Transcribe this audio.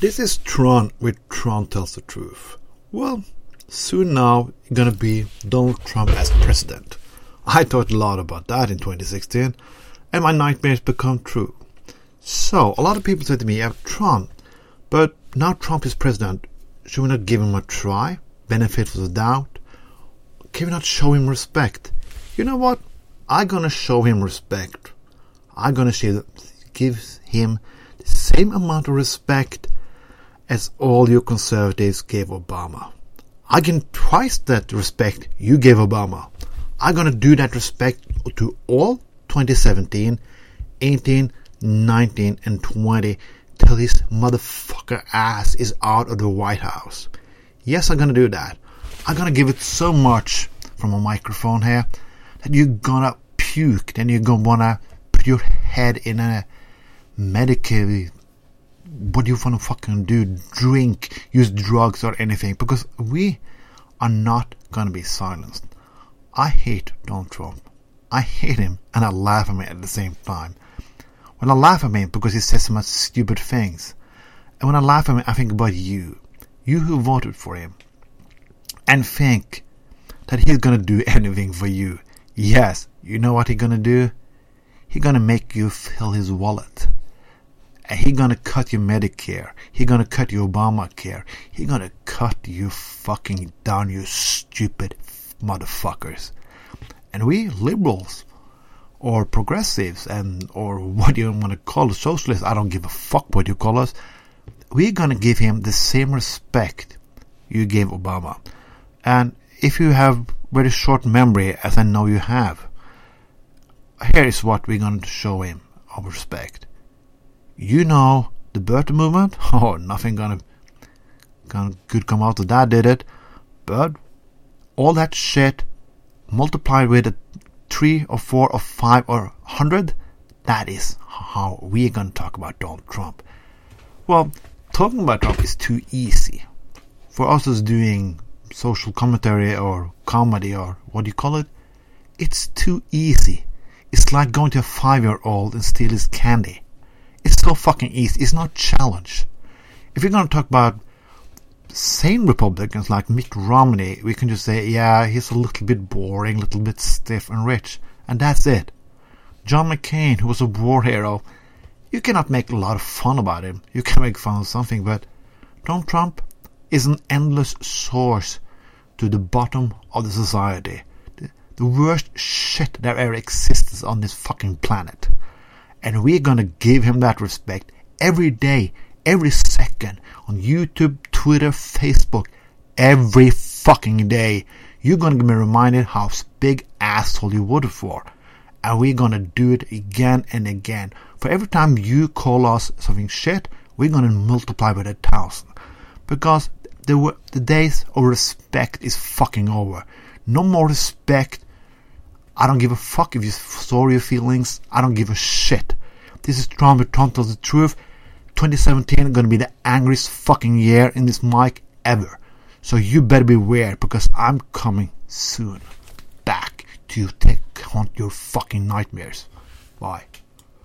This is Tron with Tron Tells the Truth. Well, soon now, gonna be Donald Trump as president. I thought a lot about that in 2016, and my nightmares become true. So, a lot of people said to me, yeah, Trump, but now Trump is president, should we not give him a try? Benefit of the doubt? Can we not show him respect? You know what? I'm gonna show him respect. I'm gonna give him the same amount of respect as all you conservatives gave Obama. I can twice that respect you gave Obama. I'm gonna do that respect to all 2017, 18, 19, and 20 till this motherfucker ass is out of the White House. Yes, I'm gonna do that. I'm gonna give it so much from a microphone here that you're gonna puke, then you're gonna wanna put your head in a medical what do you want to fucking do? Drink, use drugs or anything because we are not gonna be silenced. I hate Donald Trump. I hate him and I laugh at him at the same time. When I laugh at him because he says so much stupid things. And when I laugh at him, I think about you. You who voted for him. And think that he's gonna do anything for you. Yes, you know what he's gonna do? He's gonna make you fill his wallet he gonna cut your Medicare. He gonna cut your Obamacare. He gonna cut you fucking down, you stupid motherfuckers. And we liberals or progressives and or what you want to call us, socialists, I don't give a fuck what you call us. We're gonna give him the same respect you gave Obama. And if you have very short memory, as I know you have, here is what we're going to show him of respect you know the birth movement. Oh, nothing gonna, gonna good come out of that, did it? But all that shit multiplied with a three or four or five or hundred, that is how we're gonna talk about Donald Trump. Well, talking about Trump is too easy. For us as doing social commentary or comedy or what do you call it, it's too easy. It's like going to a five year old and steal his candy. It's so fucking easy. It's not challenge. If you're going to talk about sane Republicans like Mitt Romney, we can just say, yeah, he's a little bit boring, a little bit stiff and rich, and that's it. John McCain, who was a war hero, you cannot make a lot of fun about him. You can make fun of something, but Donald Trump is an endless source to the bottom of the society. The, the worst shit that ever exists on this fucking planet. And we're gonna give him that respect every day, every second on YouTube, Twitter, Facebook, every fucking day. You're gonna be reminded how big asshole you voted for. And we're gonna do it again and again. For every time you call us something shit, we're gonna multiply by a thousand. Because the, the days of respect is fucking over. No more respect I don't give a fuck if you store your feelings. I don't give a shit. This is Tron Tron tells the truth. 2017 going to be the angriest fucking year in this mic ever. So you better beware because I'm coming soon back to take haunt your fucking nightmares. Bye.